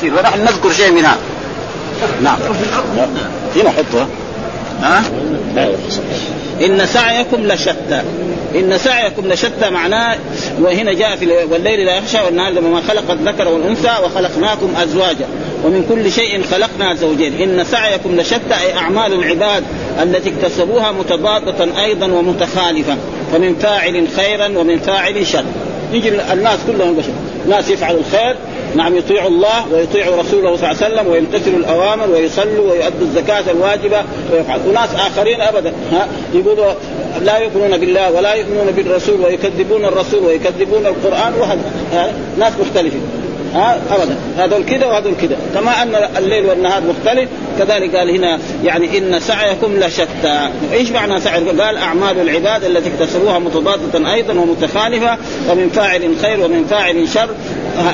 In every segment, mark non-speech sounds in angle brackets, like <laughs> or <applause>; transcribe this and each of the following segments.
تفسير ونحن نذكر شيء منها. نعم. هنا حطها. ها؟ إن سعيكم لشتى. إن سعيكم لشتى معناه وهنا جاء في والليل لا يخشى والنهار لما خلق الذكر والأنثى وخلقناكم أزواجا. ومن كل شيء خلقنا زوجين. إن سعيكم لشتى أي أعمال العباد التي اكتسبوها متضادة أيضا ومتخالفة. فمن فاعل خيرا ومن فاعل شر. يجي الناس كلهم بشر ناس يفعلوا الخير نعم يطيع الله ويطيع رسوله صلى الله عليه وسلم ويمتثلوا الأوامر ويصلوا ويؤدوا الزكاة الواجبة ويفعل وناس آخرين ابدا. ها يقولوا لا يؤمنون بالله ولا يؤمنون بالرسول ويكذبون الرسول ويكذبون القرآن وهذا. ناس مختلفين. ها ابدا. هذول كذا وهذول كذا. كما أن الليل والنهار مختلف كذلك قال هنا يعني إن سعيكم لشتى. إيش معنى سعي؟ قال أعمال العباد التي اكتسبوها متضادة أيضا ومتخالفة ومن فاعل خير ومن فاعل شر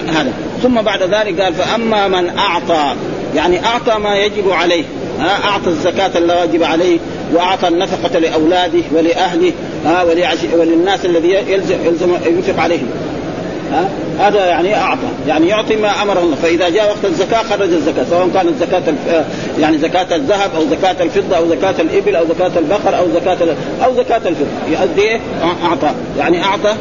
هذا. ثم بعد ذلك قال فأما من أعطى يعني أعطى ما يجب عليه أعطى الزكاة الواجب عليه وأعطى النفقة لأولاده ولأهله وللناس الذي يلزم, ينفق عليهم هذا يعني أعطى. يعني يعطي ما امره الله فإذا جاء وقت الزكاة خرج الزكاة سواء كانت زكاة يعني زكاة الذهب أو زكاة الفضة أو زكاة الإبل أو زكاة البقر أو زكاة أو زكاة الفضة. يؤدي إيه؟ أعطى. يعني أعطى.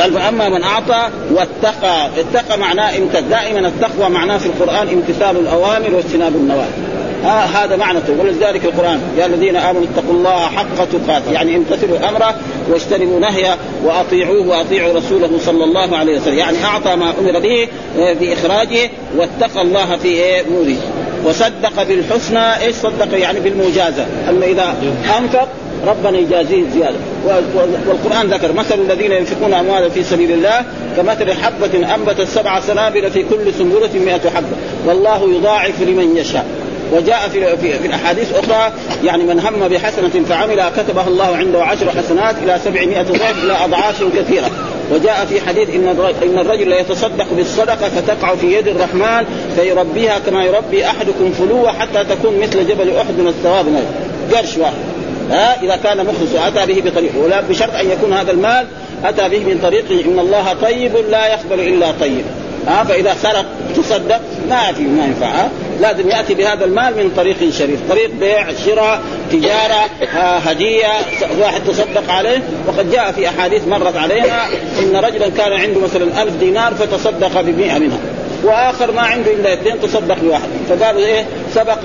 قال فأما من أعطى واتقى. اتقى معناه دائما التقوى معناه في القرآن امتثال الأوامر واجتناب النواهي. آه هذا معنى ولذلك القرآن يا الذين آمنوا اتقوا الله حق تقاته. يعني امتثلوا امره واجتنبوا نهيه وأطيعوه وأطيعوا رسوله صلى الله عليه وسلم. يعني أعطى ما أمر به باخراجه واتقى الله في نوره. وصدق بالحسنى إيش صدق؟ يعني بالمجازة. أما إذا انفق ربنا يجازيه زيادة. والقرآن ذكر مثل الذين ينفقون اموالا في سبيل الله كمثل حبة أنبتت سبع سنابل في كل سنبلة 100 حبة. والله يضاعف لمن يشاء. وجاء في, في, في الاحاديث أخرى يعني من هم بحسنة فعملها كتبها الله عنده عشر حسنات إلى سبعمائة ضعف إلى أضعاف كثيرة. وجاء في حديث إن إن الرجل ليتصدق بالصدقة فتقع في يد الرحمن فيربيها كما يربي أحدكم فلوه حتى تكون مثل جبل أحد من الثواب. قرش واحد. ها إذا كان مخلص وأتى به بطريق ولا بشرط أن يكون هذا المال أتى به من طريق إن الله طيب لا يقبل إلا طيب. ها فإذا سرق تصدق ما في ما ينفع ها؟ لازم يأتي بهذا المال من طريق شريف، طريق بيع، شراء، تجارة، هدية، واحد تصدق عليه، وقد جاء في أحاديث مرت علينا إن رجلا كان عنده مثلا ألف دينار فتصدق بمئة منها، وآخر ما عنده إلا اثنين تصدق بواحد، فقالوا إيه؟ سبق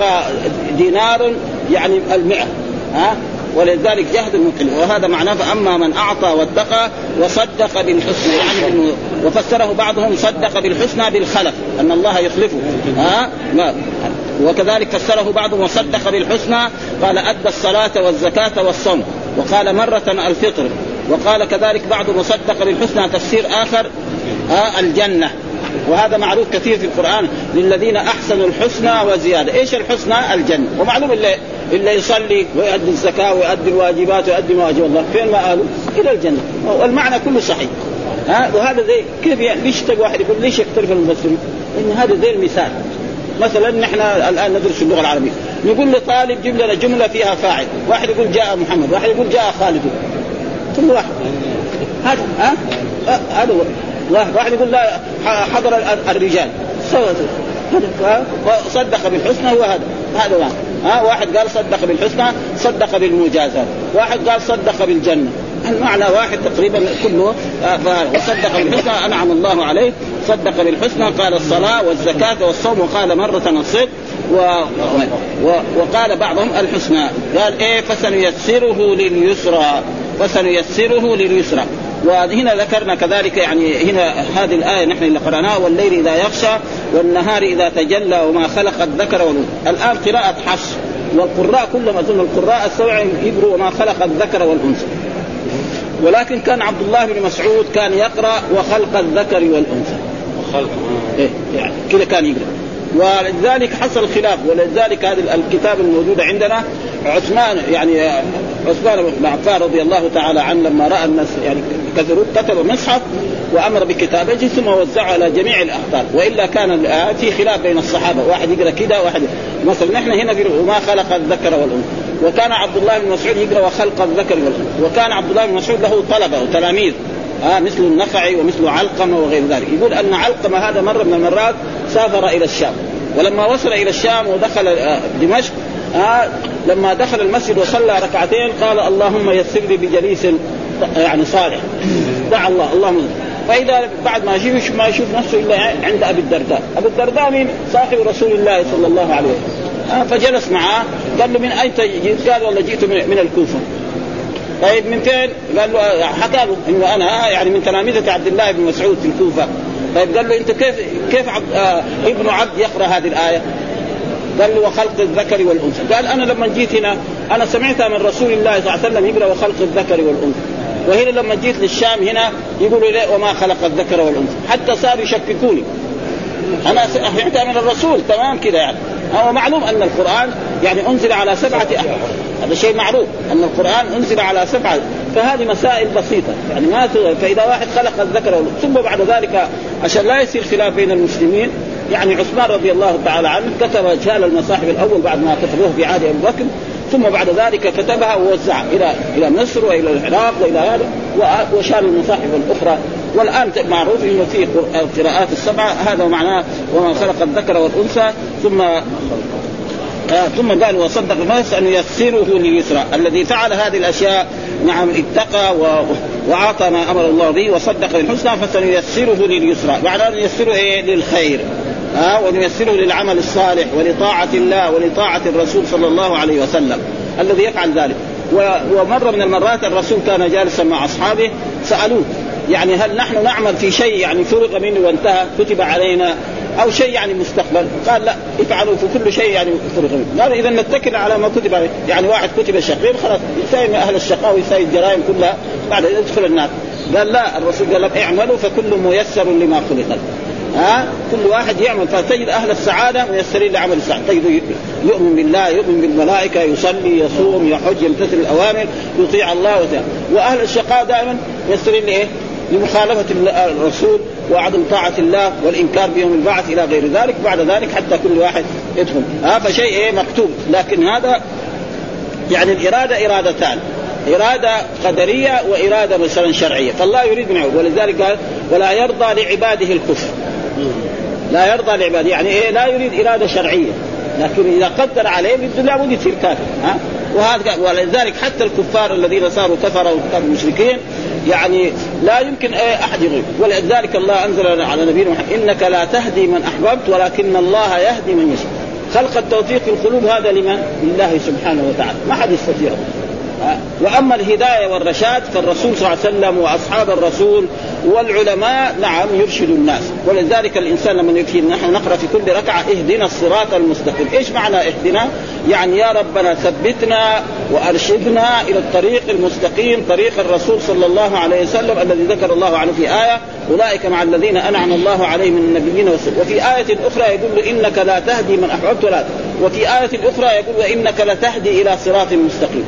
دينار يعني المئة ها؟ ولذلك جهد المقل وهذا معناه فأما من أعطى واتقى وصدق بالحسنى يعني وفسره بعضهم صدق بالحسنى بالخلف أن الله يخلفه. ها؟ ما وكذلك فسره بعضهم وصدق بالحسنى قال أدى الصلاة والزكاة والصوم. وقال مرة الفطر. وقال كذلك بعضهم وصدق بالحسنى تفسير آخر ها؟ الجنة. وهذا معروف كثير في القرآن للذين أحسنوا الحسنى وزيادة، إيش الحسنى؟ الجنة، ومعلوم اللي اللي يصلي ويؤدي الزكاة ويؤدي الواجبات ويؤدي ما واجب الله، فين ما قالوا؟ إلى الجنة، والمعنى كله صحيح. ها وهذا زي كيف يعني ليش واحد يقول ليش يختلف المفسرين؟ إن هذا زي المثال. مثلا نحن الآن ندرس اللغة العربية، نقول لطالب جيب لنا جملة فيها فاعل، واحد يقول جاء محمد، واحد يقول جاء خالد. كل واحد. هذا ها؟ هذا واحد واحد يقول لا حضر الرجال. سوى صدق بالحسنى هو هذا هذا واحد. ها؟ واحد قال صدق بالحسنى صدق بالمجازات واحد قال صدق بالجنة. المعنى واحد تقريبا كله؟ وصدق بالحسنى أنعم الله عليه. صدق بالحسنى قال الصلاة والزكاة والصوم وقال مرة الصدق. و... و... وقال بعضهم الحسنى. قال إيه؟ فسنيسره لليسرى. فسنيسره لليسرى. وهنا ذكرنا كذلك يعني هنا هذه الآية نحن اللي قرأناها والليل إذا يغشى والنهار إذا تجلى وما خلق الذكر والأنثى. الآن قراءة حفص والقراء كلهم أظن القراء السبع يقروا وما خلق الذكر والأنثى. ولكن كان عبد الله بن مسعود كان يقرأ وخلق الذكر والأنثى. وخلق إيه يعني كذا كان يقرأ. ولذلك حصل خلاف ولذلك هذا الكتاب الموجود عندنا عثمان يعني عثمان بن عفان رضي الله تعالى عنه لما رأى الناس يعني كثروا كتب مصحف وأمر بكتابته ثم وزعه على جميع الاقطار وإلا كان في خلاف بين الصحابة واحد يقرأ كذا واحد مثلا نحن هنا في وما خلق الذكر والأنثى وكان عبد الله بن مسعود يقرأ وخلق الذكر والأنثى وكان عبد الله بن مسعود له طلبة وتلاميذ آه مثل النخعي ومثل علقمة وغير ذلك. يقول أن علقمة هذا مرة من المرات سافر إلى الشام. ولما وصل إلى الشام ودخل آه دمشق آه لما دخل المسجد وصلى ركعتين قال اللهم يسر لي بجليس يعني صالح. دعا الله اللهم. فإذا بعد ما يشوف ما يشوف نفسه إلا عند أبي الدرداء، ابو الدرداء من صاحب رسول الله صلى الله عليه وسلم. آه فجلس معه قال له من أين جئت؟ قال والله جئت من الكوفة. طيب من فين؟ قال له حكى له إنه أنا يعني من تلامذه عبد الله بن مسعود في الكوفة. طيب قال له أنت كيف كيف عبد آه ابن عبد يقرأ هذه الآية؟ قال له وخلق الذكر والأنثى. قال أنا لما جيت هنا أنا سمعتها من رسول الله صلى الله عليه وسلم يقرأ وخلق الذكر والأنثى. وهنا لما جيت للشام هنا يقولوا لي وما خلق الذكر والأنثى. حتى صاروا يشككوني. أنا سمعتها من الرسول تمام كذا يعني. هو معلوم أن القرآن يعني أنزل على سبعة أحرف. هذا شيء معروف أن القرآن أنزل على سبعة. فهذه مسائل بسيطة. يعني ما فإذا واحد خلق الذكر ثم بعد ذلك عشان لا يصير خلاف بين المسلمين يعني عثمان رضي الله تعالى عنه كتب شال المصاحف الأول بعد ما كتبوه في عهد ابي بكر ثم بعد ذلك كتبها ووزعها إلى إلى مصر وإلى العراق وإلى هذا وشال المصاحف الأخرى. والآن معروف إنه في القراءات السبعة هذا معناه وما خلق الذكر والأنثى ثم آه ثم قال وصدق الناس أن يسره لليسرى الذي فعل هذه الأشياء نعم اتقى و... واعطى ما أمر الله به وصدق بالحسنى فسنيسره لليسرى. معناه أن يسره إيه؟ للخير. ها آه ونيسره للعمل الصالح ولطاعة الله ولطاعة الرسول صلى الله عليه وسلم. الذي يفعل ذلك. ومرة من المرات الرسول كان جالسا مع أصحابه سألوه يعني هل نحن نعمل في شيء يعني فرغ منه وانتهى كتب علينا أو شيء يعني مستقبل. قال لا افعلوا في كل شيء يعني قال إذا نتكل على ما كتب عليه. يعني واحد كتب شقيق خلاص يساوي أهل الشقاء ويساوي الجرائم كلها. بعد يدخل النار. قال لا الرسول قال اعملوا فكل ميسر لما خلق. ها؟ كل واحد يعمل. فتجد أهل السعادة ميسرين لعمل السعادة. تجد يؤمن بالله يؤمن بالملائكة يصلي يصوم يحج يمتثل الأوامر يطيع الله وتعالى وأهل الشقاء دائما ميسرين لإيه؟ لمخالفة الرسول وعدم طاعة الله والإنكار بيوم البعث إلى غير ذلك بعد ذلك حتى كل واحد يدخل. هذا شيء إيه مكتوب. لكن هذا يعني الإرادة إرادتان. إرادة قدرية وإرادة مثلا شرعية. فالله يريد من ولذلك قال ولا يرضى لعباده الكفر. لا يرضى لعباده. يعني إيه لا يريد إرادة شرعية. لكن إذا قدر عليه بده لابد يصير كافر. ها؟ وهذا ولذلك حتى الكفار الذين صاروا وكانوا مشركين يعني لا يمكن أحد يغيب. ولذلك الله أنزل على نبينا محمد إنك لا تهدي من أحببت ولكن الله يهدي من يشاء. خلق التوفيق في القلوب هذا لمن؟ لله سبحانه وتعالى. ما حد يستطيع وأما الهداية والرشاد فالرسول صلى الله عليه وسلم وأصحاب الرسول والعلماء نعم يرشدوا الناس. ولذلك الإنسان لما يكفي نحن نقرأ في كل ركعة اهدنا الصراط المستقيم، إيش معنى اهدنا؟ يعني يا ربنا ثبتنا وأرشدنا إلى الطريق المستقيم طريق الرسول صلى الله عليه وسلم الذي ذكر الله عنه في آية أولئك مع الذين أنعم الله عليهم من النبيين وفي آية أخرى يقول إنك لا تهدي من أحببت ولا وفي آية أخرى يقول انك لتهدي إلى صراط مستقيم.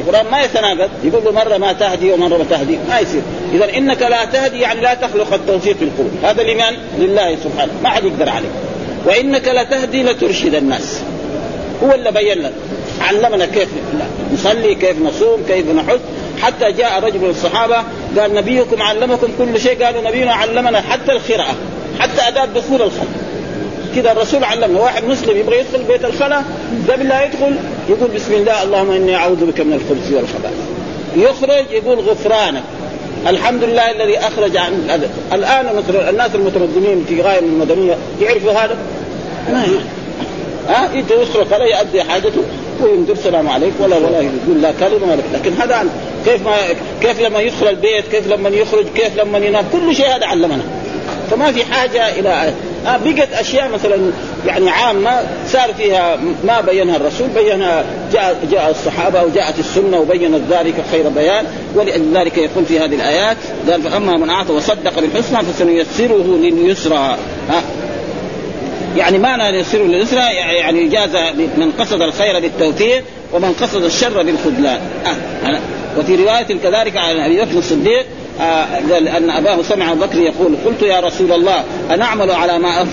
القرآن ما يتناقض. يقول له مرة ما تهدي ومرة ما تهدي. ما يصير. اذا إنك لا تهدي يعني لا تخلق التوفيق في القلوب هذا لمن؟ لله سبحانه. ما حد يقدر عليه. وإنك لتهدي لترشد الناس. هو اللي بين لنا علمنا كيف نصلي كيف نصوم كيف نحج. حتى جاء رجل من الصحابة قال نبيكم علمكم كل شيء. قالوا نبينا علمنا حتى القراءة. حتى أداة دخول الخلق. كذا الرسول علمنا. واحد مسلم يبغى يدخل بيت الخلا قبل لا يدخل يقول بسم الله اللهم إني أعوذ بك من الخبث والخبائث يخرج يقول غفرانك. الحمد لله الذي أخرج عن الآن مثلا الناس المتمدنين في غاية من المدنية يعرفوا هذا؟ ما ها؟ يجي يدخل الخلا يؤدي حاجته وينذر السلام عليك ولا ولا يقول لا كلمة ولا لكن هذا كيف ما كيف لما يدخل البيت كيف لما يخرج كيف لما ينام كل شيء هذا علمنا. فما في حاجة إلى آه بقت أشياء مثلا يعني عامة صار فيها ما بينها الرسول بينها جاء جاء الصحابة وجاءت السنة وبينت ذلك خير بيان ولذلك يقول في هذه الآيات قال فأما من أعطى وصدق بالحسنى فسنيسره لليسرى. ها يعني معنى يسره لليسرى يعني جاز من قصد الخير بالتوفيق ومن قصد الشر بالخذلان آه. وفي رواية كذلك عن أبي بكر الصديق آه أن أباه سمع أبو بكر يقول قلت يا رسول الله أنعمل على ما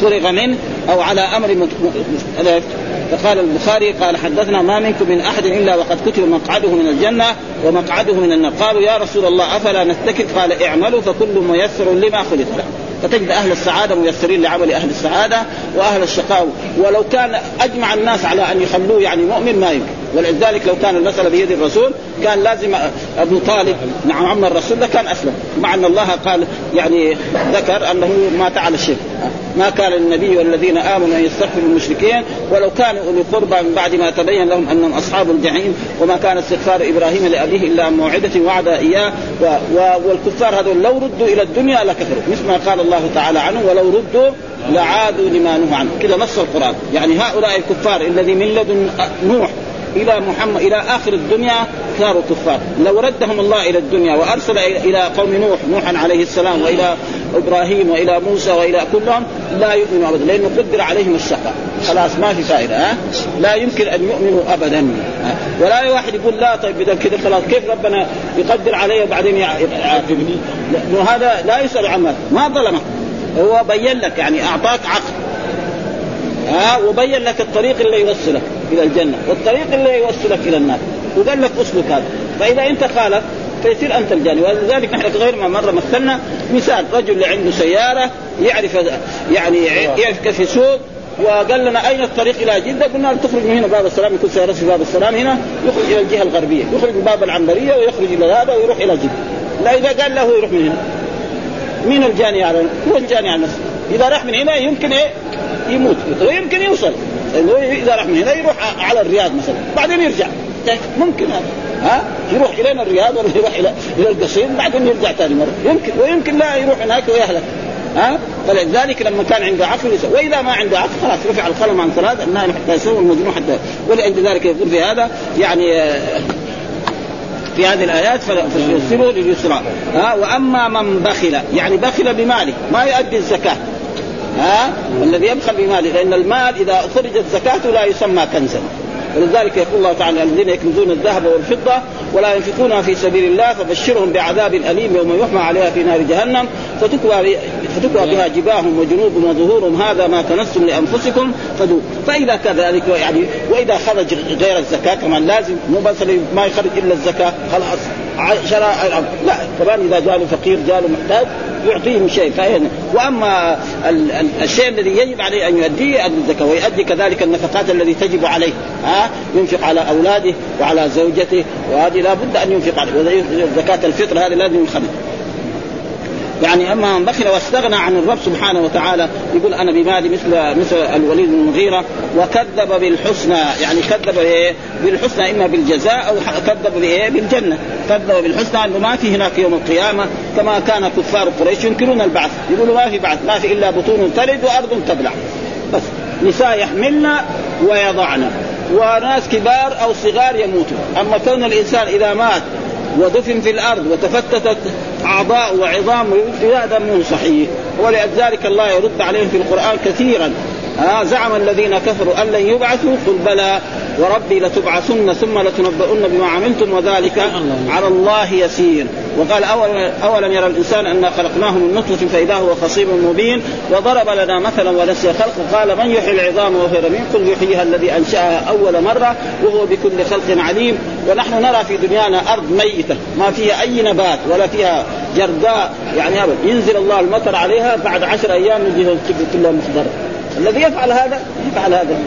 فرغ منه أو على أمر فقال البخاري قال حدثنا ما منكم من أحد إلا وقد كتب مقعده من الجنة ومقعده من النار. قالوا يا رسول الله أفلا نتكل قال اعملوا فكل ميسر لما خلق له. فتجد أهل السعادة ميسرين لعمل أهل السعادة وأهل الشقاء. ولو كان أجمع الناس على أن يخلوه يعني مؤمن ما يمكن. ولذلك لو كان المساله بيد الرسول كان لازم أبو طالب نعم عم الرسول ده كان أسلم. مع أن الله قال يعني ذكر أنه مات على الشرك. ما كان النبي والذين آمنوا أن يستغفروا المشركين ولو كانوا أولي قربى من بعد ما تبين لهم أنهم أصحاب الجحيم وما كان استغفار إبراهيم لأبيه إلا عن موعدة وعد إياه و... و... والكفار هذول لو ردوا إلى الدنيا لكفروا مثل ما قال الله تعالى عنه ولو ردوا لعادوا لما نهوا عنه. كذا نص القرآن. يعني هؤلاء الكفار الذي من لدن نوح إلى محمد إلى آخر الدنيا صاروا كفار لو ردهم الله إلى الدنيا وأرسل إلى قوم نوح نوحا عليه السلام وإلى إبراهيم وإلى موسى وإلى كلهم لا يؤمنوا ابدا لأنه قدر عليهم الشقاء. خلاص ما في فائدة ها؟ لا يمكن أن يؤمنوا ابدا ولا واحد يقول لا طيب إذا كذا خلاص كيف ربنا يقدر علي وبعدين يعاقبني هذا لا يسأل عمل ما ظلمك هو بين لك يعني أعطاك عقل ها؟ وبين لك الطريق اللي يوصلك إلى الجنة والطريق اللي يوصلك إلى النار. وقال لك اسلك هذا فإذا أنت خالف فيصير أنت الجاني ولذلك نحن غير ما مرة مثلنا مثال رجل عنده سيارة يعرف يعني يعرف كيف يسوق وقال لنا أين الطريق إلى جدة؟ قلنا له تخرج من هنا باب السلام يكون سيارته في باب السلام هنا يخرج إلى الجهة الغربية، يخرج من باب العنبرية ويخرج إلى هذا ويروح إلى جدة. لا إذا قال له يروح من هنا. مين الجاني على هو الجاني على نفسه. إذا راح من هنا يمكن إيه؟ يموت ويمكن يوصل إذا راح من هنا يروح على الرياض مثلا بعدين يرجع ممكن هذا. ها؟ يروح إلينا الرياض ولا يروح إلى إلى القصيم بعدين يرجع ثاني مرة. يمكن ويمكن لا يروح هناك ويهلك. ها؟ فلذلك لما كان عنده عقل وإذا ما عنده عقل خلاص رفع القلم عن ثلاث النائم حتى يسوي المجنون حتى ولعند ذلك يقول في هذا يعني في هذه الآيات فيرسلوا لليسرى. ها؟ وأما من بخل يعني بخل بماله ما يؤدي الزكاة. ها؟ والذي يبخل بماله لأن المال إذا اخرجت زكاته لا يسمى كنزا. ولذلك يقول الله تعالى الذين يكنزون الذهب والفضة ولا ينفقونها في سبيل الله فبشرهم بعذاب أليم يوم يحمى عليها في نار جهنم فتكوى فتكوى بها جباههم وجنوبهم وظهورهم. هذا ما كنزتم لأنفسكم فدوا فإذا كذلك يعني وإذا خرج غير الزكاة كمان لازم مو بس ما يخرج إلا الزكاة خلاص. شراء لا كمان إذا جاء فقير جاء محتاج يعطيهم شيء. فإن وأما ال ال الشيء الذي يجب عليه أن يؤديه الزكاة ويؤدي كذلك النفقات الذي تجب عليه ها؟ ينفق على أولاده وعلى زوجته وهذه لابد أن ينفق عليه. زكاه الفطر هذه لازم يخرج يعني أما من بخل واستغنى عن الرب سبحانه وتعالى يقول أنا بمالي مثل مثل الوليد بن المغيرة وكذب بالحسنى يعني كذب بإيه؟ بالحسنى إما بالجزاء أو كذب بإيه؟ بالجنة كذب بالحسنى إنه ما في هناك يوم القيامة كما كان كفار قريش ينكرون البعث يقولوا ما في بعث ما في إلا بطون تلد وأرض تبلع بس نساء يحملن ويضعن وناس كبار أو صغار يموتوا أما كون الإنسان إذا مات ودفن في الأرض وتفتتت أعضاء وعظام هذا مو صحيح. ولذلك الله يرد عليهم في القرآن كثيرا. آه زعم الذين كفروا أن لن يبعثوا قل بلى. وربي لتبعثن ثم لتنبؤن بما عملتم وذلك على الله يسير. وقال اولم يرى الإنسان انا خلقناه من نطفة فإذا هو خصيم مبين وضرب لنا مثلا ونسي خلقه. قال من يحيي العظام وهي رميم؟ قل يحييها الذي أنشأها أول مرة وهو بكل خلق عليم. ونحن نرى في دنيانا أرض ميتة ما فيها أي نبات ولا فيها جرداء. يعني ابدا ينزل الله المطر عليها بعد عشر أيام يجي كلها مخضره الذي يفعل هذا؟ يفعل هذا.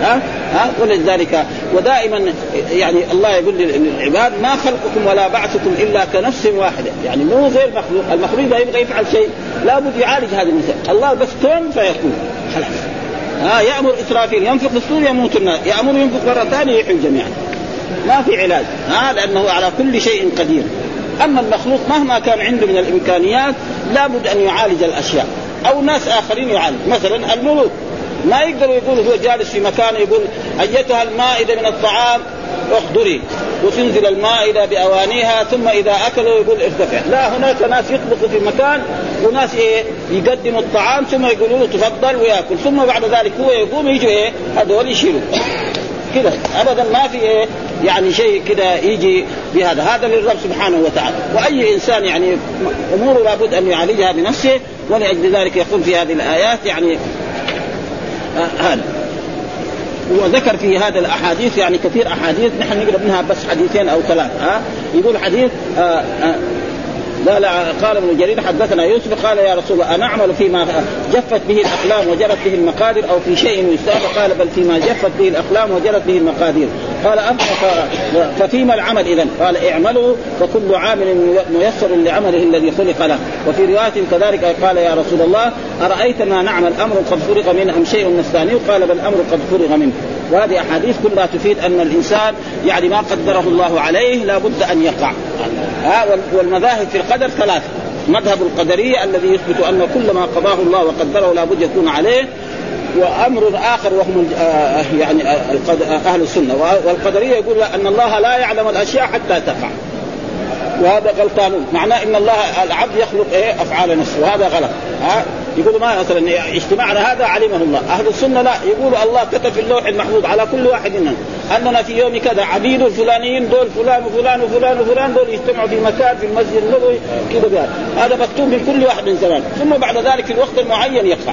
ها؟ ها؟ ولذلك ودائما يعني الله يقول للعباد ما خلقكم ولا بعثكم إلا كنفس واحدة. يعني مو زي المخلوق. المخلوق اذا يبغى يفعل شيء. لابد يعالج هذا الإنسان. الله بس كن فيكون خلاص. ها؟ يأمر إسرافيل ينفق الصور يموت الناس. يأمر ينفق مرة ثانية يحيي جميعا ما في علاج. ها؟ لأنه على كل شيء قدير. أما المخلوق مهما كان عنده من الإمكانيات لابد أن يعالج الأشياء. أو ناس آخرين يعالج. مثلا الملوك. ما يقدروا يقولوا هو جالس في مكان يقول أيتها المائدة من الطعام احضري. وتنزل المائدة بأوانيها ثم إذا اكلوا يقول ارتفع، لا هناك ناس يطبخوا في مكان وناس إيه يقدموا الطعام ثم يقولوا له تفضل ويأكل، ثم بعد ذلك هو يقوم يجوا إيه هذول يشيلوا. كذا ابدا ما في إيه يعني شيء كذا يجي بهذا. هذا للرب سبحانه وتعالى. وأي إنسان يعني أموره لابد أن يعالجها بنفسه ولأجل ذلك يقول في هذه الآيات يعني هذا. وذكر في هذا الأحاديث يعني كثير أحاديث نحن نقرأ منها بس حديثين أو ثلاث ها؟ يقول حديث آآ آه، آآ آه، لا لا قال ابن جرير حدثنا يوسف قال يا رسول الله أنعمل فيما جفت به الأقلام وجرت به المقادر أو في شيء يستاب قال بل فيما جفت به الأقلام وجرت به المقادير. قال ففيما العمل إذا قال اعملوا فكل عامل ميسر لعمله الذي خلق له. وفي رواية كذلك قال يا رسول الله أرأيت ما نعمل أمر قد فرغ منه أم شيء نستانيه قال بل أمر قد فرغ منه. وهذه أحاديث كلها تفيد أن الإنسان يعني ما قدره الله عليه لابد أن يقع. ها والمذاهب في القدر ثلاثة. مذهب القدرية الذي يثبت أن كل ما قضاه الله وقدره لابد يكون عليه وأمر آخر وهم آه، يعني آه، أهل السنة. والقدرية يقول أن الله لا يعلم الأشياء حتى تقع وهذا غلطانون معناه إن الله العبد يخلق إيه؟ أفعال نفسه. وهذا غلط. ها؟ يقولوا ما مثلا اجتماعنا هذا علمه الله. أهل السنة لا. يقولوا الله كتب في اللوح المحفوظ على كل واحد منا أننا في يوم كذا عبيد الفلانيين دول فلان وفلان وفلان وفلان دول يجتمعوا في مكان في المسجد النبوي كذا هذا مكتوب من كل واحد من زمان. ثم بعد ذلك في الوقت المعين يقع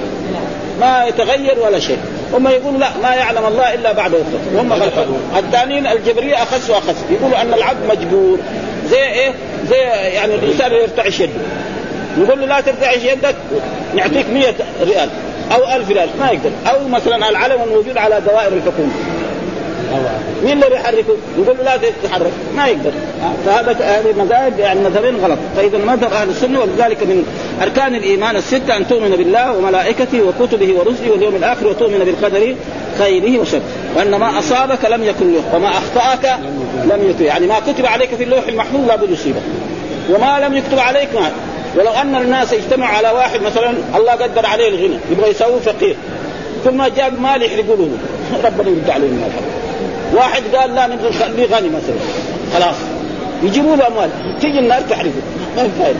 ما يتغير ولا شيء. هم يقولوا لا ما يعلم الله إلا بعد وقت وهم غلطانون الثانيين الجبرية أخس وأخس. يقولوا أن العبد مجبور. زي إيه؟ زي يعني الإنسان يرتعش يده. نقول له لا ترتعش يدك نعطيك 100 ريال أو 1000 ريال ما يقدر. أو مثلا العلم الموجود على دوائر الحكومة. مين اللي بيحركه؟ يقول له لا تتحرك ما يقدر. فهذا هذه مذاهب يعني مذهبين غلط. فإذا مذهب أهل السنة ولذلك من أركان الإيمان الستة أن تؤمن بالله وملائكته وكتبه ورسله واليوم الآخر وتؤمن بالقدر خيره وشره. وأن ما أصابك لم يكن له وما أخطأك لم يكن يعني ما كتب عليك في اللوح المحفوظ لابد يصيبك. وما لم يكتب عليك ما. ولو أن الناس اجتمعوا على واحد مثلا الله قدر عليه الغنى. يبغى يسوي فقير. ثم جاب مال يحرقوا له. <laughs> ربنا يرد عليه المال. واحد قال لا نبغى نخليه غني مثلا. خلاص. يجيبوا له أموال. تيجي النار تحرقه. ما في فائده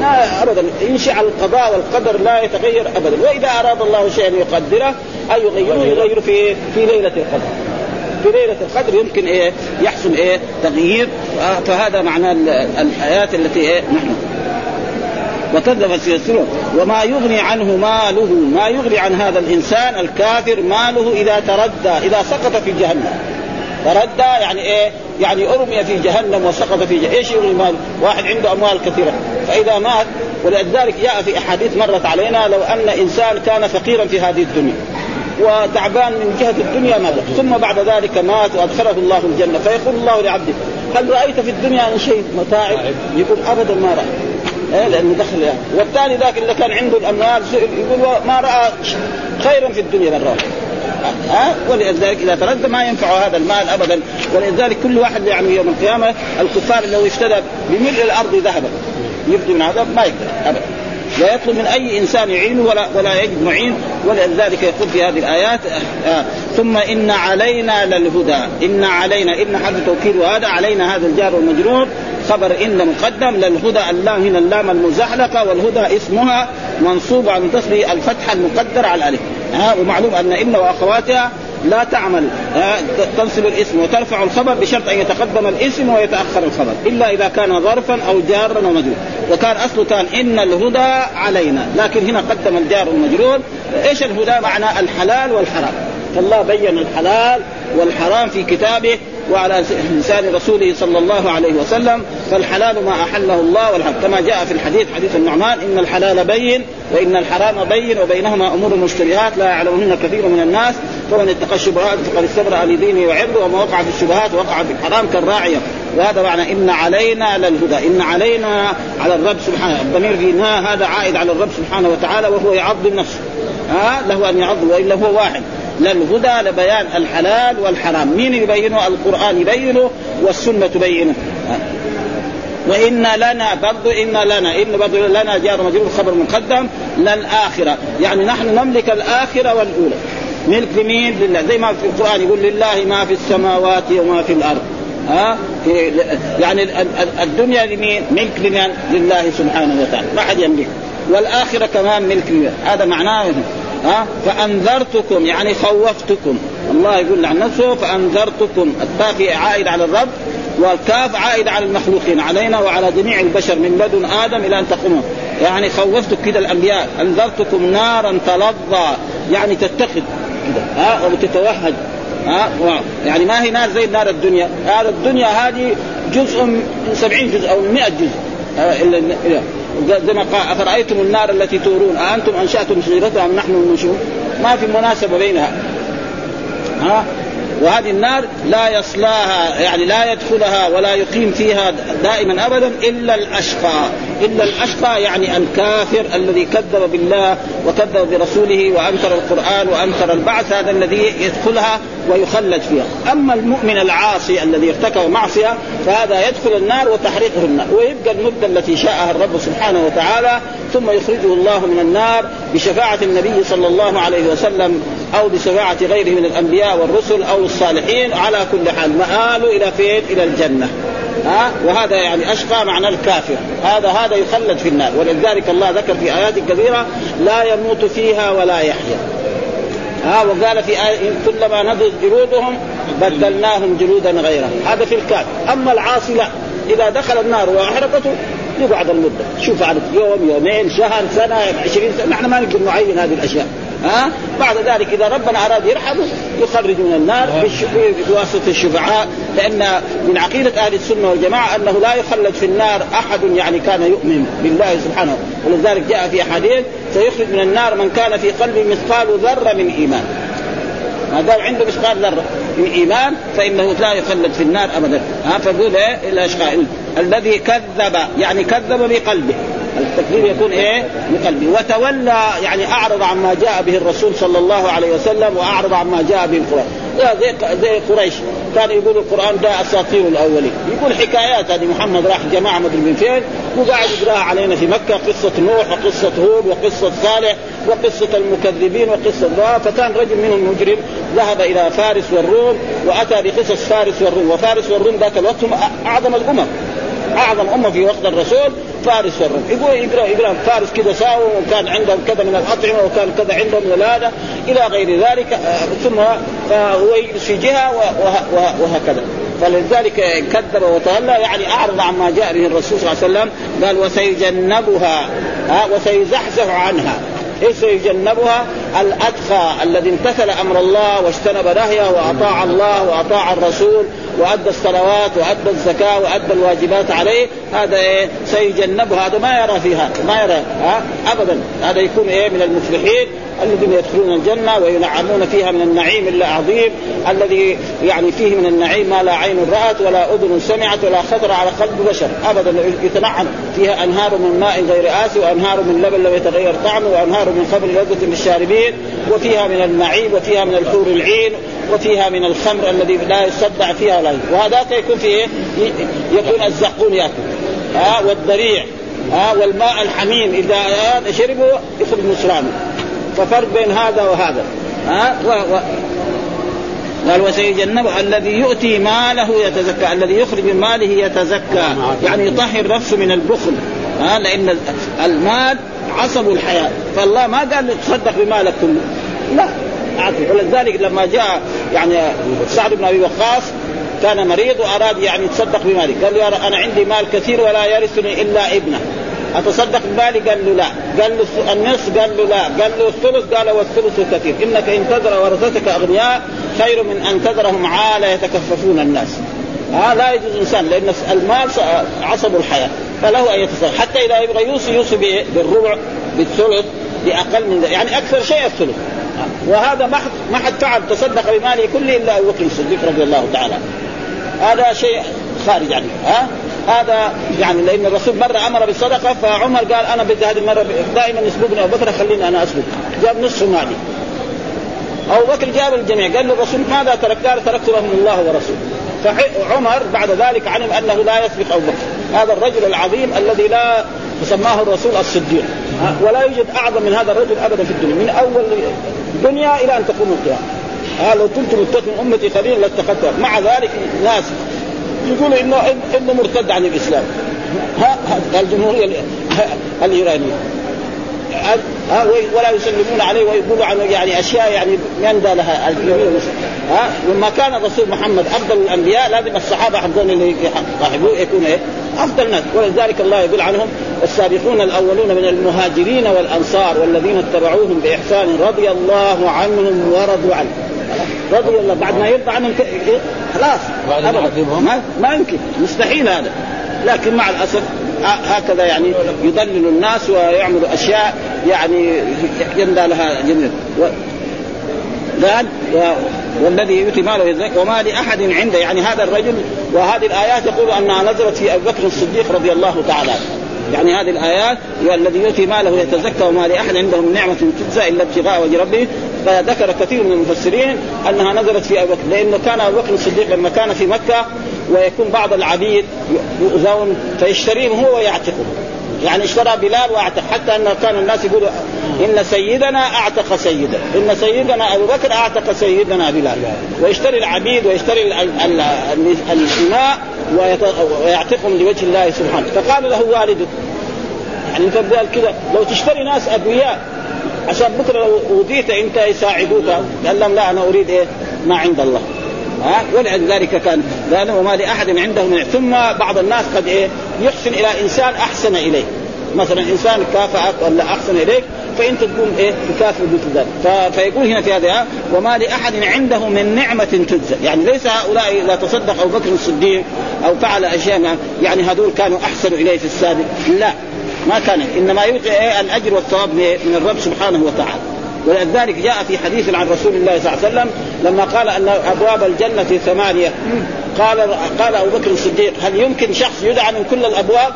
لا ابدا. يمشي على القضاء والقدر لا يتغير ابدا. وإذا أراد الله شيئا يقدره اي يغيره يغيره في في ليلة القدر. في ليلة القدر يمكن إيه يحصل إيه تغيير. فهذا معنى الايات التي إيه نحن. وكذب سيرسله وما يغني عنه ماله ما يغني عن هذا الإنسان الكافر ماله إذا تردى إذا سقط في جهنم. تردى يعني إيه؟ يعني أرمي في جهنم وسقط في جهنم، إيش يغني مال؟ واحد عنده أموال كثيرة، فإذا مات ولذلك جاء في أحاديث مرت علينا لو أن إنسان كان فقيرا في هذه الدنيا وتعبان من جهة الدنيا مات ثم بعد ذلك مات وأدخله الله الجنة. فيقول الله لعبده هل رأيت في الدنيا شيء متاعب؟ يقول ابدا ما راى إيه لأنه دخل يعني. والثاني ذاك اللي كان عنده الأموال يقول ما رأى خيرا في الدنيا من رأى. ها؟ ولذلك إذا تردى ما ينفع هذا المال ابدا. ولذلك كل واحد يعني يوم القيامة الكفار لو افتدى بملء الأرض ذهبا. يفدي من هذا ما يقدر ابدا. لا يطلب من أي إنسان يعينه ولا ولا يجد معين. ولذلك يقول في هذه الآيات آه ثم إن علينا للهدى. إن علينا إن حرف توكيد وهذا علينا هذا الجار والمجرور. خبر إن مقدم للهدى اللام هنا اللام المزحلقة والهدى اسمها منصوب عن تصل الفتحه المقدره على الألف. ها ومعلوم أن إن وأخواتها لا تعمل تنصب الاسم وترفع الخبر بشرط أن يتقدم الاسم ويتأخر الخبر إلا إذا كان ظرفا أو جارا أو مجرور. وكان أصله كان إن الهدى علينا لكن هنا قدم الجار المجرور. إيش الهدى؟ معنى الحلال والحرام. فالله بين الحلال والحرام في كتابه وعلى لسان رسوله صلى الله عليه وسلم فالحلال ما أحله الله والحرام كما جاء في الحديث حديث النعمان إن الحلال بين وإن الحرام بين وبينهما أمور مشتبهات لا يعلمهن كثير من الناس. فمن اتقى الشبهات فقد استبرأ لدينه وعرضه وما وقع في الشبهات وقع في الحرام كالراعية. وهذا معنى إن علينا للهدى إن علينا على الرب سبحانه. الضمير في هذا عائد على الرب سبحانه وتعالى وهو يعظ النفس ها؟ له أن يعظ وإلا هو واحد. للهدى لبيان الحلال والحرام. مين يبينه؟ القرآن يبينه والسنة تبينه. وإن لنا برضو إن لنا إن برضو لنا جار مجرور خبر مقدم للآخرة. يعني نحن نملك الآخرة والأولى. ملك لمين؟ لله. زي ما في القرآن يقول لله ما في السماوات وما في الأرض. ها؟ يعني الدنيا لمين؟ ملك لمن؟ لله سبحانه وتعالى. ما حد يملك والآخرة كمان ملك لله هذا معناه. ها؟ فأنذرتكم يعني خوفتكم. الله يقول عن نفسه فأنذرتكم. التاء عائد على الرب والكاف عائد على المخلوقين علينا وعلى جميع البشر من لدن آدم إلى أن تقوموا يعني خوفتك كده الأنبياء. أنذرتكم نارا تلظى يعني تتخذ كده ها؟ وتتوهج ها؟ يعني ما هي نار زي نار الدنيا. نار الدنيا هذه جزء من 70 جزء أو 100 جزء. زي ما قال أفرأيتم النار التي تورون؟ أأنتم أنشأتم شجرتها أم نحن المنشئون؟ ما في مناسبة بينها. ها؟ وهذه النار لا يصلاها يعني لا يدخلها ولا يقيم فيها دائما ابدا إلا الأشقى. إلا الأشقى يعني الكافر الذي كذب بالله وكذب برسوله وأنكر القرآن وأنكر البعث هذا الذي يدخلها ويخلد فيها. أما المؤمن العاصي الذي ارتكب معصية فهذا يدخل النار وتحريقه النار ويبقى المدة التي شاءها الرب سبحانه وتعالى ثم يخرجه الله من النار بشفاعة النبي صلى الله عليه وسلم أو بشفاعة غيره من الأنبياء والرسل أو الصالحين على كل حال مآله إلى فين؟ إلى الجنة. ها؟ وهذا يعني أشقى معنى الكافر. هذا هذا يخلد في النار. ولذلك الله ذكر في آيات كثيرة لا يموت فيها ولا يحيا. ها؟ وقال في آية كلما نضجت جلودهم بدلناهم جلودا غيرها هذا في الكافر أما العاصي لا. إذا دخل النار وأحرقته يقعد المدة. شوف عدد يوم يومين شهر سنة 20 سنة. نحن ما نقدر نعين هذه الأشياء. ها؟ بعد ذلك إذا ربنا أراد يرحمه يخرج من النار بواسطة الشفعاء لأن من عقيدة أهل السنة والجماعة أنه لا يخلد في النار أحد يعني كان يؤمن بالله سبحانه. ولذلك جاء في حديث سيخرج من النار من كان في قلبه مثقال ذرة من إيمان. ما دام عنده مثقال ذرة من إيمان فإنه لا يخلد في النار ابدا. ها فقول إيه؟ الأشقاء. الذي كذب يعني كذب بقلبه. التكذيب يكون إيه؟ بقلبه وتولى يعني أعرض عما جاء به الرسول صلى الله عليه وسلم وأعرض عما جاء به القرآن. زي زي قريش. كان يقول القرآن ده أساطير الأولين. يقول حكايات هذه. محمد راح جماعة مدري من فين. وقاعد يقرأها علينا في مكة. قصة نوح وقصة هود وقصة صالح وقصة المكذبين وقصة ذا. فكان رجل منهم مجرم ذهب إلى فارس والروم وأتى بقصص فارس والروم. وفارس والروم ذاك الوقت هم أعظم الأمم. أعظم أمة في وقت الرسول فارس والروم. يقول يقرا يقرأ فارس كذا ساووا وكان عندهم كذا من الأطعمة وكان كذا عندهم هذا إلى غير ذلك آه، ثم فهو يجلس في جهة وهكذا. فلذلك كذب وتولى يعني أعرض عما جاء به الرسول صلى الله عليه وسلم قال وسيجنبها ها وسيزحزح عنها. إيش سيجنبها؟ الأتقى الذي امتثل أمر الله واجتنب نهيه وأطاع الله وأطاع الرسول وأدى الصلوات وأدى الزكاة وأدى الواجبات عليه هذا إيه؟ سيجنبها هذا ما يرى في هذا ما يرى ها؟ ابدا. هذا يكون إيه؟ من المفلحين الذين يدخلون الجنة وينعمون فيها من النعيم العظيم الذي يعني فيه من النعيم ما لا عين رأت ولا أذن سمعت ولا خطر على قلب بشر. أبدا. يتنعم. فيها أنهار من ماء غير آسي وأنهار من لبن لم يتغير طعمه وأنهار من خمر لذة للشاربين وفيها من النعيم وفيها من الحور العين وفيها من الخمر الذي لا يصدع فيها ولا وهذاك يكون فيه يكون الزقوم يأكل. ها والضريع ها والماء الحميم. إذا شربه يخرج نصرانه ففرق بين هذا وهذا. ها و... و... قال وسيجنب الذي يؤتي ماله يتزكى. الذي يخرج من ماله يتزكى. يعني يطهر نفسه من البخل. ها لأن المال عصب الحياة. فالله ما قال تصدق بمالك كله. لا ولذلك لما جاء يعني سعد بن أبي وقاص كان مريض وأراد يعني يتصدق بماله قال له أنا عندي مال كثير ولا يرثني إلا ابنه. أتصدق بمالي؟ قال له لا. قال له النصف؟ قال له لا. قال له الثلث؟ قال والثلث كثير. إنك إن تذر ورثتك أغنياء خير من أن تذرهم عالة يتكففون الناس. ها لا يجوز إنسان لأن المال عصب الحياة. فله أن يتصدق حتى إذا يبغى يوصي يوصي بالربع بالثلث بأقل من ذلك. يعني أكثر شيء الثلث. وهذا ما حد ما حد فعل تصدق بماله كله إلا أبو بكر الصديق رضي الله تعالى هذا شيء خارج عنه ها؟ هذا يعني لأن الرسول مرة أمر بالصدقة فعمر قال أنا بدي هذه المرة دائما يسبقني أبو بكر خليني أنا اسبق جاب نصف مالي أبو بكر جاب الجميع قال له الرسول ماذا ترك؟ قال تركت لهم الله ورسوله. فعمر بعد ذلك علم أنه لا يسبق أبو بكر. هذا الرجل العظيم الذي لا سماه الرسول الصديق ولا يوجد أعظم من هذا الرجل ابدا في الدنيا من أول الدنيا إلى أن تقوم القيامة. آه لو كنت متقن أمتي قليلا لاتخذتها مع ذلك ناس يقول إنه انه مرتد عن الإسلام. ها الجمهوريه الإيرانية. ها ولا يسلمون عليه ويقولوا عنه يعني أشياء يعني يندى لها الجميع ها ولما كان الرسول محمد أفضل الأنبياء لازم الصحابة حقون اللي يصاحبوه يكون إيه؟ أفضل الناس. ولذلك الله يقول عنهم السابقون الأولون من المهاجرين والأنصار والذين اتبعوهم بإحسان رضي الله عنهم ورضوا عنه. رضي الله بعد ما يرضى عنهم خلاص. ما, ما يمكن. مستحيل هذا. لكن مع الأسف هكذا يعني يضلل الناس ويعمل أشياء يعني يندى لها جميل قال والذي يؤتي ماله وما لأحد عنده. يعني هذا الرجل وهذه الآيات يقول أنها نزلت في أبي بكر الصديق رضي الله تعالى يعني هذه الآيات والذي يؤتي ماله يتزكى وما لأحد عنده من نعمة تجزى إلا ابتغاء وجه ربه. فذكر كثير من المفسرين أنها نزلت في ابي بكر لأنه كان أبو بكر الصديق لما كان في مكة ويكون بعض العبيد يؤذون فيشتريهم هو ويعتقهم يعني اشترى بلال وأعتق حتى ان كان الناس يقولوا إن سيدنا أعتق سيدا إن سيدنا أبو بكر أعتق سيدنا بلال. ويشتري العبيد ويشتري الاماء ويعتقهم لوجه الله سبحانه. فقال له والده يعني أنت كذا لو تشتري ناس ابرياء عشان بكره لو اوذيت انت يساعدوك. قال لهم لا أنا أريد إيه؟ ما عند الله. ها؟ ولذلك كان قال وما لأحد عنده من ثم بعض الناس قد إيه؟ يحسن إلى إنسان أحسن إليه. مثلا إنسان كافأك ولا أحسن إليك فانت تكون إيه؟ تكافئ مثل ذلك. فيقول هنا في هذا وما لأحد عنده من نعمة تجزى يعني ليس هؤلاء إذا تصدق أبو بكر الصديق أو فعل أشياء يعني هذول كانوا أحسن إليه في السابق. لا. ما كان إنما يعطي إيه؟ الأجر والثواب من الرب سبحانه وتعالى. ولذلك جاء في حديث عن رسول الله صلى الله عليه وسلم لما قال أن أبواب الجنة ثمانية. قال قال أبو بكر الصديق هل يمكن شخص يدعى من كل الأبواب؟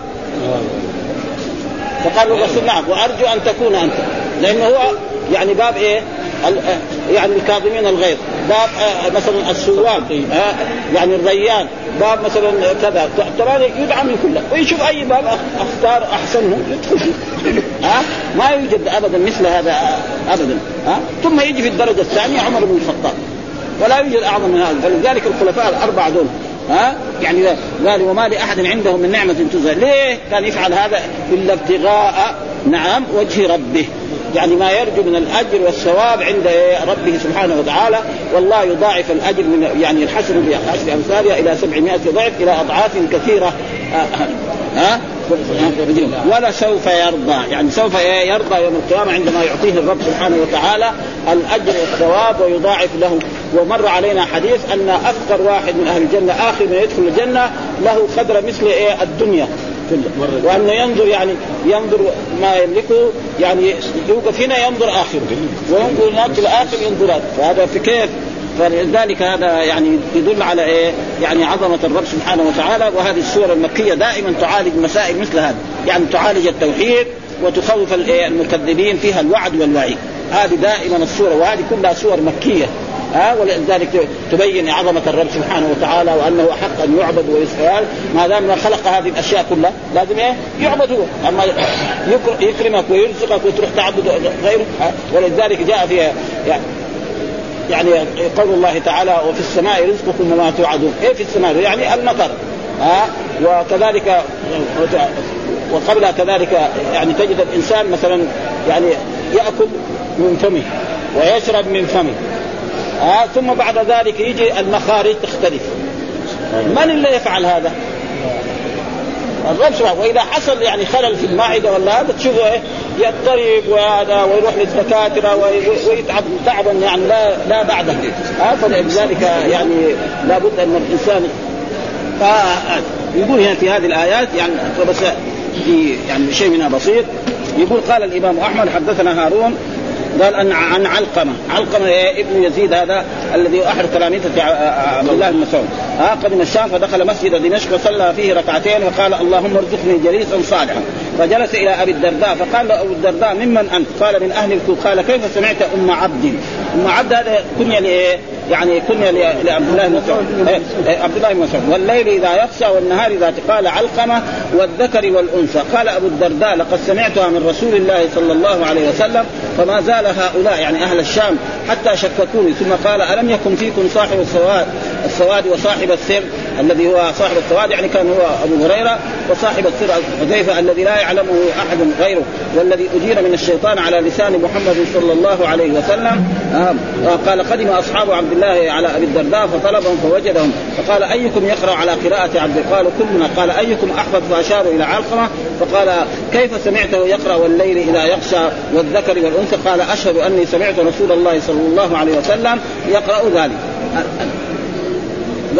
فقال الرسول نعم وأرجو أن تكون أنت لأنه هو يعني باب إيه؟ يعني الكاظمين الغيظ. باب آه، مثلا السواق آه، يعني الريان. باب مثلا كذا. ترى يدعى من كله. ويشوف أي باب أختار أحسنه يدخل <laughs> ها؟ ما يوجد ابدا مثل هذا ابدا. ها؟ ثم يجي في الدرجة الثانية عمر بن الخطاب. ولا يوجد أعظم من هذا. فلذلك الخلفاء الأربعة دول ها؟ يعني قال وما لأحد عنده من نعمة تزهى. ليه كان يفعل هذا؟ إلا ابتغاء نعم وجه ربه. يعني ما يرجو من الأجر والثواب عند ربه سبحانه وتعالى والله يضاعف الأجر من يعني الحسن بعشر أمثالها إلى 700 ضعف إلى أضعاف كثيرة. ها؟ ولا سوف يرضى يعني سوف يرضى يوم القيامة عندما يعطيه الرب سبحانه وتعالى الأجر والثواب ويضاعف له. ومر علينا حديث أن أفقر واحد من أهل الجنة آخر من يدخل الجنة له قدر مثل إيه؟ الدنيا. وأنه ينظر يعني ينظر ما يملكه يعني يوقف هنا ينظر اخره وينظر هناك الآخر ينظر. فهذا في كيف؟ فلذلك هذا يعني يدل على إيه؟ يعني عظمة الرب سبحانه وتعالى. وهذه السور المكية دائما تعالج مسائل مثل هذه، يعني تعالج التوحيد وتخوف المكذبين فيها الوعد والوعيد، هذه دائما السورة. وهذه كلها سور مكية. ها ولذلك تبين عظمة الرب سبحانه وتعالى وأنه حق أن يعبد ويسأل. ما دام خلق هذه الأشياء كلها لازم إيه؟ يعبد هو اما يكرمك ويرزقك وتروح تعبد غيره ولذلك جاء فيها يعني يعني قول الله تعالى وفي السماء رزقكم وما توعدون. إيه في السماء؟ يعني المطر ها. وكذلك وقبلها كذلك يعني تجد الإنسان مثلا يعني يأكل من فمه ويشرب من فمه. ها ثم بعد ذلك يجي المخارج تختلف. من اللي يفعل هذا؟ الرب سبحانه وإذا حصل يعني خلل في المعدة ولا هذا تشوفه إيه؟ يضطرب وهذا ويروح للدكاترة ويتعب تعبا يعني لا لا بعده. ها فلذلك يعني لابد أن الإنسان يقول هنا في هذه الآيات يعني بس في يعني شيء منها بسيط يقول قال الإمام أحمد حدثنا هارون قال أن عن علقمة، علقمة ابن يزيد هذا الذي احد تلاميذه عبد الله بن مسعود، ها قدم الشام فدخل مسجد دمشق وصلى فيه ركعتين وقال اللهم ارزقني جليسا صالحا، فجلس إلى أبي الدرداء فقال له أبو الدرداء ممن أنت؟ قال من أهل الكوفة، قال كيف سمعت أم عبد؟ أم عبد هذا كنية لايه؟ يعني كنية لعبد الله بن مسعود <laughs> إيه، إيه، عبد الله بن مسعود والليل إذا يخشى والنهار إذا قال علقمة والذكر والأنثى قال أبو الدرداء لقد سمعتها من رسول الله صلى الله عليه وسلم فما زال هؤلاء يعني أهل الشام حتى شككوني ثم قال ألم يكن فيكم صاحب السواد السواد وصاحب السر الذي هو صاحب السواد يعني كان هو أبو هريرة وصاحب السر حذيفة الذي لا يعلمه أحد غيره والذي أجير من الشيطان على لسان محمد صلى الله عليه وسلم. آه قال قدم أصحاب عبد الله على أبي الدرداء فطلبهم فوجدهم فقال أيكم يقرأ على قراءة عبد قالوا كلنا. قال أيكم احفظ فاشاروا إلى علقمة؟ فقال كيف سمعته يقرأ والليل إذا يغشى والذكر والأنثى؟ قال أشهد أني سمعت رسول الله صلى الله عليه وسلم يقرأ ذلك.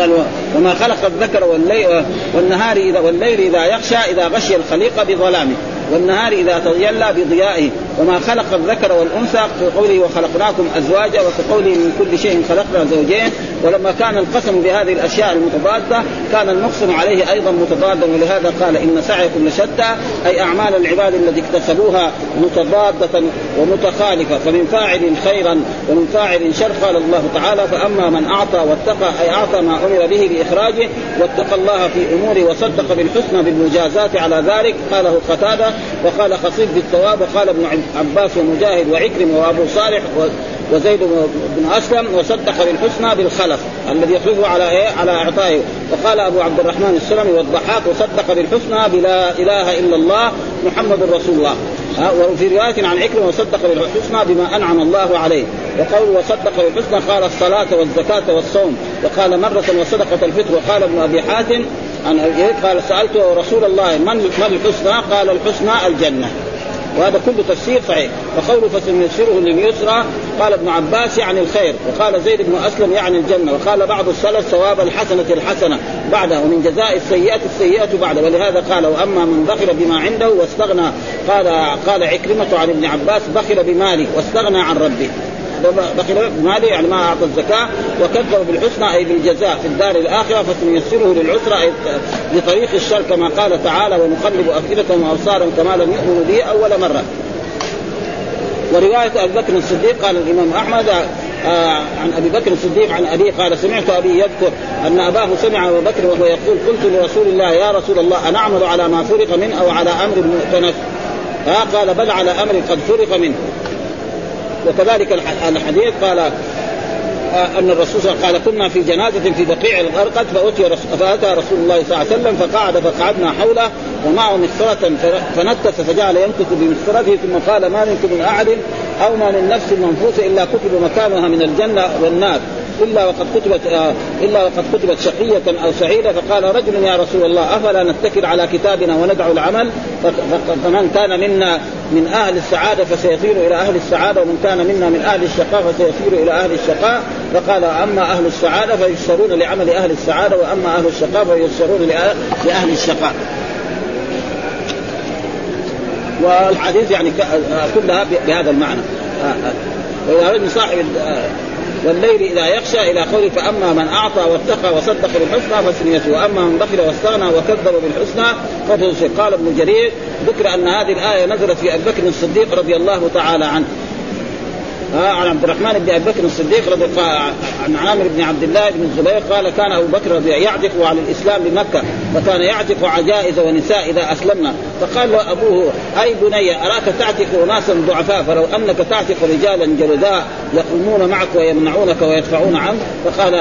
قال وما خلق الذكر والليل والنهار اذا والليل إذا يخشى إذا غشي الخليقه بظلامه والنهار إذا تجلى بضيائه وما خلق الذكر والأنثى في قوله وخلقناكم أزواجا وفي قوله من كل شيء خلقنا زوجين. ولما كان القسم بهذه الأشياء المتضادة كان المقسم عليه أيضا متضادا ولهذا قال إن سعيكم لشتى أي أعمال العباد التي اكتسبوها متضادة ومتخالفة فمن فاعل خيرا ومن فاعل شر قال الله تعالى فأما من أعطى واتقى أي أعطى ما أمر به بإخراجه واتقى الله في أموره وصدق بالحسنى بالمجازات على ذلك قاله قتادة وقال خصيب بالثواب وقال ابن عباس ومجاهد وعكرم وابو صالح وزيد بن اسلم وصدق بالحسنى بالخلف الذي يخلفه على إيه؟ على اعطائه. وقال ابو عبد الرحمن السلمي والضحاك وصدق بالحسنى بلا اله الا الله محمد رسول الله. وفي رواية عن عكرمة وصدق بالحسنى بما أنعم الله عليه. وقول وصدق بالحسنى قال الصلاة والزكاة والصوم. وقال مرة وصدقة الفطر. وقال ابن أبي حاتم عن قال سألت رسول الله من ما الحسنى؟ قال الحسنى الجنة. وهذا كله تفسير صحيح. وقوله فسنيسره لليسرى قال ابن عباس يعني الخير وقال زيد بن أسلم يعني الجنة وقال بعض السلف ثواب الحسنة الحسنة بعده ومن جزاء السيئة السيئة بعده. ولهذا قال وأما من بخل بما عنده واستغنى قال قال عكرمة عن ابن عباس بخل بماله واستغنى عن ربه. بخل بماله يعني ما اعطى الزكاة. وكذب بالحسنى أي بالجزاء في الدار الآخرة فسنيسره للعسرى أي لطريق الشر كما قال تعالى ونقلب أفئدتهم وأبصارهم كما لم يؤمنوا به أول مرة. ورواية أبي بكر الصديق قال الإمام أحمد آه عن أبي بكر الصديق عن أبيه قال سمعت أبي يذكر أن أباه سمع أبو بكر وهو يقول قلت لرسول الله يا رسول الله أنعمل على ما فرق منه أو على أمر مؤتنف؟ آه قال بل على أمر قد فرق منه. وكذلك الحديث قال آه، أن الرسول صلى الله عليه وسلم قال كنا في جنازة في بقيع الغرقد فأتي رسول الله صلى الله عليه وسلم فقعد فقعدنا حوله ومعه مسطرة فنكس فجعل ينكس بمسطرته ثم قال ما منكم من أحد أو ما من نفس منفوسة إلا كتب مكانها من الجنة والنار. إلا وقد كتبت آه إلا وقد كتبت شقية أو سعيدة فقال رجل يا رسول الله أفلا نتكل على كتابنا وندع العمل؟ فمن كان منا من أهل السعادة فسيصير إلى أهل السعادة ومن كان منا من أهل الشقاء فسيصير إلى أهل الشقاء. فقال أما أهل السعادة فييسرون لعمل أهل السعادة وأما أهل الشقاء فييسرون لأهل الشقاء. والحديث يعني كلها بهذا المعنى. وإذا رجل صاحب والليل إذا يخشى إلى قوله فأما من أعطى واتقى وصدق بالحسنى فسنيته. وأما من بخل واستغنى وكذب بالحسنى فسنيته قال ابن جرير ذكر أن هذه الآية نزلت في أبي بكر الصديق رضي الله تعالى عنه. عن عبد الرحمن بن أبي بكر الصديق رضي عن عامر بن عبد الله بن الزبير قال كان أبو بكر رضي يعتق على الإسلام بمكة وكان يعتق عجائز ونساء إذا أسلمنا. فقال له أبوه أي بني أراك تعتق اناسا ضعفاء؟ فلو أنك تعتق رجالا جلداء يقومون معك ويمنعونك ويدفعون عنك. فقال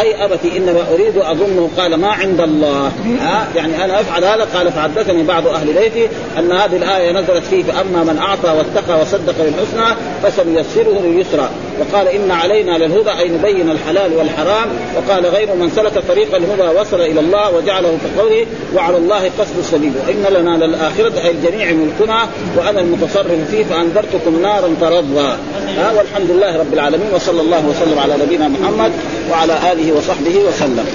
أي أبتي إنما أريد أظنه. قال ما عند الله. آه يعني أنا أفعل هذا. قال فحدثني بعض أهل بيتي أن هذه الآية نزلت فيه فأما من أعطى واتقى وصدق بالحسنى فسنيسره لليسرى وقال إن علينا للهدى أي نبين الحلال والحرام. وقال غير من سلك طريق الهدى وصل إلى الله وجعله كقوله وعلى الله قصد السبيل. وإن لنا للآخرة أي الجميع ملكنا وأنا المتصرف فيه فأنذرتكم نارا ترضى. ها والحمد لله رب العالمين وصلى الله وسلم على نبينا محمد وعلى آله وصحبه وسلم.